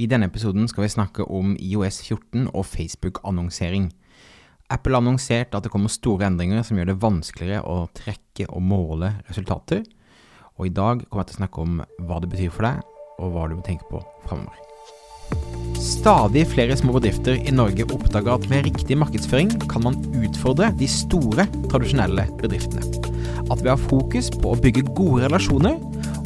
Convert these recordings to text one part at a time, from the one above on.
I denne episoden skal vi snakke om IOS 14 og Facebook-annonsering. Apple har annonsert at det kommer store endringer som gjør det vanskeligere å trekke og måle resultater. Og i dag kommer jeg til å snakke om hva det betyr for deg, og hva du må tenke på framover. Stadig flere små bedrifter i Norge oppdager at med riktig markedsføring kan man utfordre de store, tradisjonelle bedriftene. At vi har fokus på å bygge gode relasjoner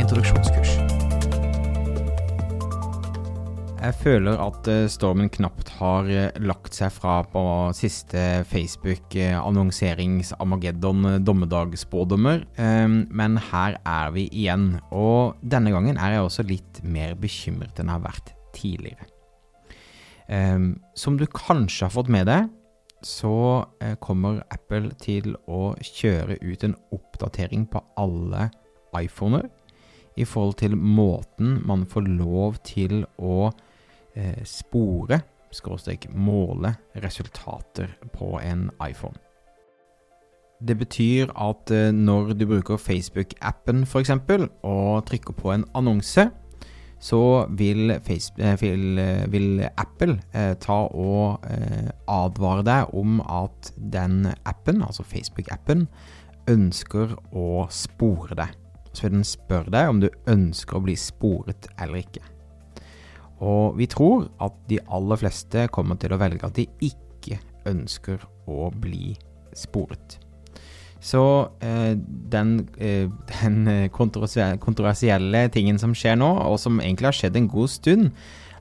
introduksjonskurs. Jeg føler at eh, stormen knapt har eh, lagt seg fra på siste Facebook-annonserings-Amageddon eh, dommedagsspådommer, men her er vi igjen. Og denne gangen er jeg også litt mer bekymret enn jeg har vært tidligere. Som du kanskje har fått med deg, så kommer Apple til å kjøre ut en oppdatering på alle iPhoner i forhold til måten man får lov til å eh, spore, skråstrek måle, resultater på en iPhone. Det betyr at eh, når du bruker Facebook-appen f.eks. og trykker på en annonse, så vil, Facebook, eh, vil, eh, vil Apple ta og advare deg om at den appen, altså Facebook-appen, ønsker å spore deg så vil den spørre deg om du ønsker å bli sporet eller ikke. Og vi tror at de aller fleste kommer til å velge at de ikke ønsker å bli sporet. Så eh, den, eh, den kontroversielle tingen som skjer nå, og som egentlig har skjedd en god stund,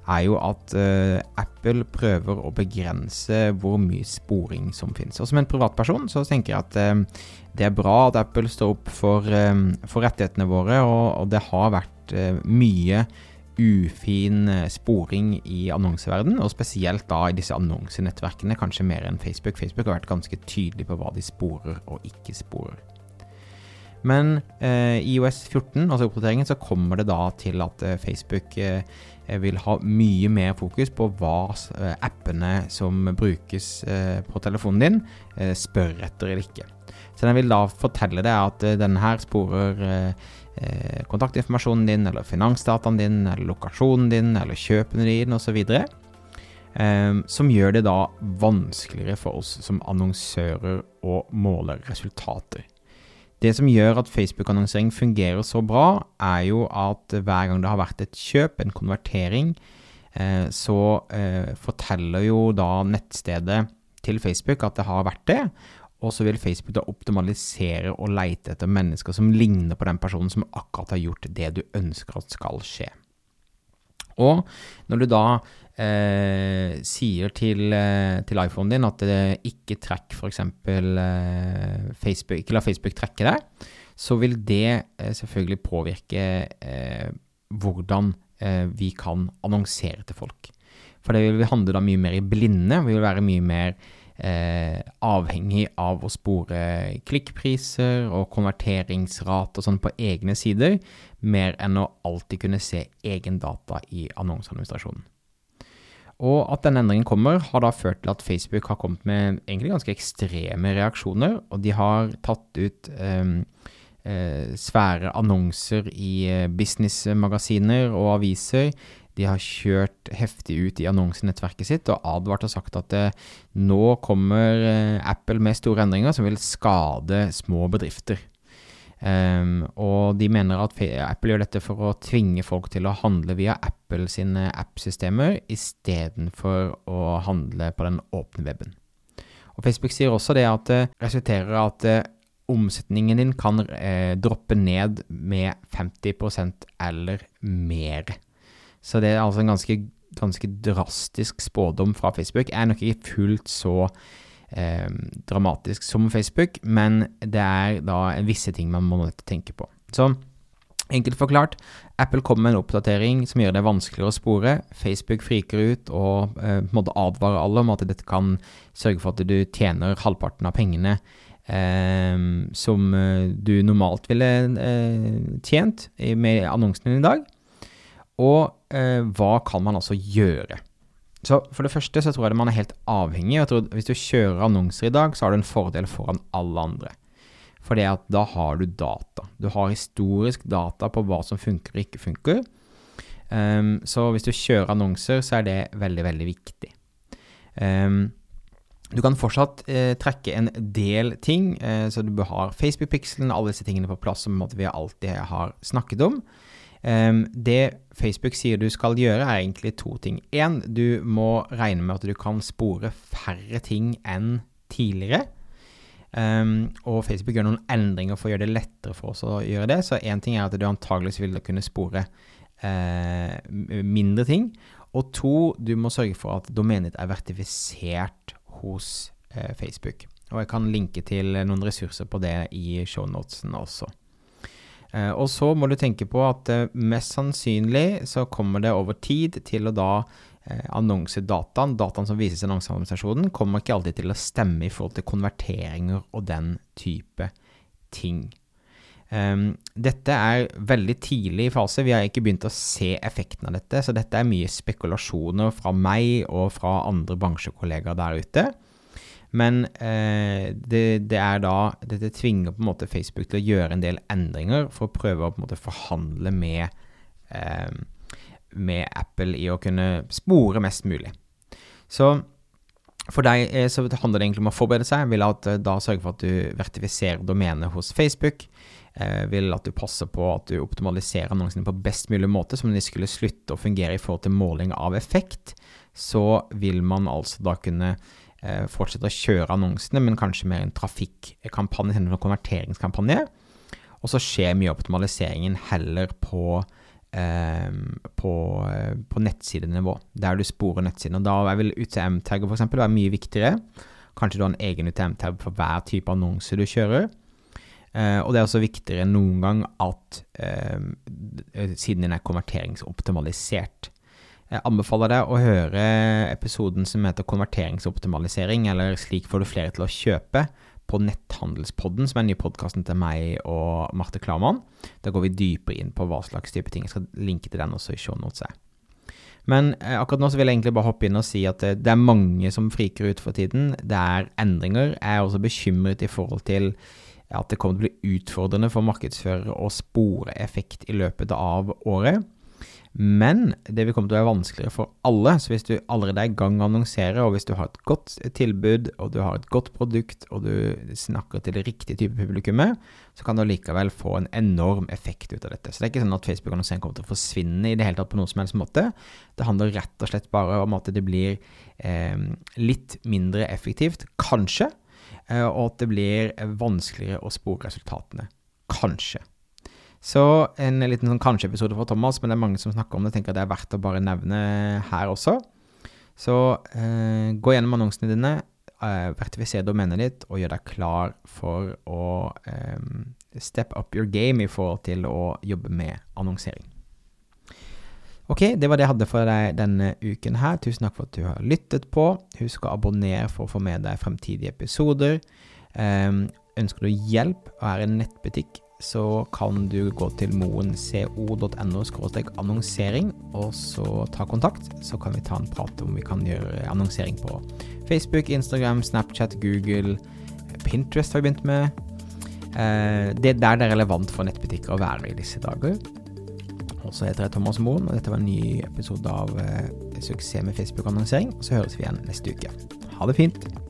er jo at uh, Apple prøver å begrense hvor mye sporing som finnes. Og som en privatperson så tenker jeg at uh, det er bra at Apple står opp for, um, for rettighetene våre, og, og, det har vært uh, mye ufin sporing i annonseverden, og spesielt da i disse annonsenettverkene, kanskje mer enn Facebook. Facebook har vært ganske tydelig på hva de sporer og ikke sporer. Men eh, IOS 14, altså oppdateringen, så kommer det da til at eh, Facebook eh, vil ha mye mer fokus på hva eh, appene som brukes på telefonen din, spør etter eller ikke. Så den vil da fortelle deg at denne her sporer kontaktinformasjonen din, eller finansdataen din, eller lokasjonen din, eller kjøpene dine osv. Som gjør det da vanskeligere for oss som annonsører å måle resultater. Det som gjør at Facebook-annonsering fungerer så bra, er jo at hver gang det har vært et kjøp, en konvertering, eh, så eh, forteller jo da nettstedet til Facebook at det har vært det. Og så vil Facebook da optimalisere og leite etter mennesker som ligner på den personen som akkurat har gjort det du ønsker at skal skje. Og når du da eh, sier til, eh, til iPhonen din at det ikke trekk f.eks. Eh, Facebook, ikke la Facebook trekke deg, så vil det eh, selvfølgelig påvirke eh, hvordan eh, vi kan annonsere til folk. For det vil handle da mye mer i blinde. Vi vil være mye mer eh, avhengig av å spore klikkpriser og konverteringsrate og sånn på egne sider, mer enn å alltid kunne se egen data i annonseadministrasjonen. Og at denne endringen kommer, har da ført til at Facebook har kommet med egentlig ganske ekstreme reaksjoner, og de har tatt ut eh, eh, svære annonser i eh, businessmagasiner og aviser de har kjørt heftig ut i annonsenettverket sitt og advart og sagt at eh, nå kommer eh, Apple med store endringer som vil skade små bedrifter. Um, og de mener at Apple gjør dette for å tvinge folk til å handle via Apple sine appsystemer istedenfor å handle på den åpne weben. Og Facebook sier også det at det resulterer at uh, omsetningen din kan eh, droppe ned med 50% eller mer. Så det er altså en ganske, ganske drastisk spådom fra Facebook. Er nok ikke fullt så eh, dramatisk som Facebook, men det er da visse ting man må tenke på. Så Enkelt forklart, Apple kommer med en oppdatering som gjør det vanskeligere å spore. Facebook friker ut og eh, måtte advare alle om at dette kan sørge for at du tjener halvparten av pengene eh, som eh, du normalt ville eh, tjent med annonsene i dag. Og eh, hva kan man altså gjøre? Så For det første så tror jeg man er helt avhengig. Jeg tror Hvis du kjører annonser i dag, så har du en fordel foran alle andre. For det at da har du data. Du har historisk data på hva som funker og ikke funker. Um, så hvis du kjører annonser, så er det veldig, veldig viktig. Um, du kan fortsatt eh, trekke en del ting, eh, så du bør ha Facebook-pixelen, alle disse tingene på plass som vi alltid har snakket om. Um, det Facebook sier du skal gjøre, er egentlig to ting. Én, du må regne med at du kan spore færre ting enn tidligere. Um, og Facebook gjør noen endringer for å gjøre det lettere for oss å gjøre det. Så én ting er at du antageligvis vil kunne spore uh, mindre ting. Og to, du må sørge for at domenet er vertifisert hos uh, Facebook. Og jeg kan linke til noen ressurser på det i shownotesen også. Uh, og så må du tenke på at mest sannsynlig så kommer det over tid til å da eh, annonsedataen, dataen som vises i annonseadministrasjonen, kommer ikke alltid til å stemme i forhold til konverteringer og den type ting. Um, dette er veldig tidlig i fase. Vi har ikke begynt å se effekten av dette. Så dette er mye spekulasjoner fra meg og fra andre bransjekollegaer der ute. Men eh, det, det, er da Dette tvinger på en måte Facebook til å gjøre en del endringer for å prøve å på en måte forhandle med eh, med Apple i å kunne spore mest mulig. Så for deg eh, så handler det egentlig om å forberede seg. Jeg vil at eh, da sørge for at du vertifiserer domenet hos Facebook. Jeg eh, vil at du passer på at du optimaliserer annonsene på best mulig måte. som om de skulle slutte å fungere i forhold til måling av effekt, så vil man altså da kunne fortsette å kjøre annonsene, men kanskje mer en trafikkampanje enn en konverteringskampanje. Og så skjer mye optimaliseringen heller på eh, på, eh, på nettsidenivå, der du sporer nettsiden. Og da vil UTM-tagger f.eks. være mye viktigere. Kanskje du har en egen UTM-tag for hver type annonse du kjører. Eh, og det er også viktigere enn noen gang at eh, siden din er konverteringsoptimalisert. Jeg anbefaler deg å høre episoden som heter 'Konverteringsoptimalisering', eller 'Slik får du flere til å kjøpe' på Netthandelspodden, som er den nye podkasten til meg og Marte Klarmann. Da går vi dypere inn på hva slags type ting. Jeg skal linke til den også i shownotes. Men eh, akkurat nå så vil jeg egentlig bare hoppe inn og si at det, det, er mange som friker ut for tiden. Det er endringer. Jeg er også bekymret i forhold til at det kommer til å bli utfordrende for markedsførere å spore effekt i løpet av året. Men det vil komme til å være vanskeligere for alle. Så hvis du allerede er i gang med å annonsere, og hvis du har et godt tilbud, og du har et godt produkt, og du snakker til det riktige type publikummet, så kan du likevel få en enorm effekt ut av dette. Så det er ikke sånn at Facebook-annonsering kommer til å forsvinne i det hele tatt på noen som helst måte. Det handler rett og slett bare om at det blir eh, litt mindre effektivt, kanskje, eh, og at det blir vanskeligere å spore resultatene. Kanskje. Så en liten sånn kanskje-episode fra Thomas, men det er mange som snakker om det. tenker tenker det er verdt å bare nevne her også. Så eh, gå gjennom annonsene dine, eh, vertifiser domenet ditt, og gjør deg klar for å eh, step up your game i forhold til å jobbe med annonsering. Ok, det var det jeg hadde for deg denne uken her. Tusen takk for at du har lyttet på. Husk å abonnere for å få med deg fremtidige episoder. Eh, ønsker du hjelp og er en nettbutikk, så kan du gå til moenco.no annonsering, og så ta kontakt. Så kan vi ta en prat om vi kan gjøre annonsering på Facebook, Instagram, Snapchat, Google, Pinterest har vi begynt med. Eh, det er der det er relevant for nettbutikker å være i disse dager. Og så heter jeg Thomas Moen, og dette var en ny episode av eh, Suksess med Facebook-annonsering. Så høres vi igjen neste uke. Ha det fint.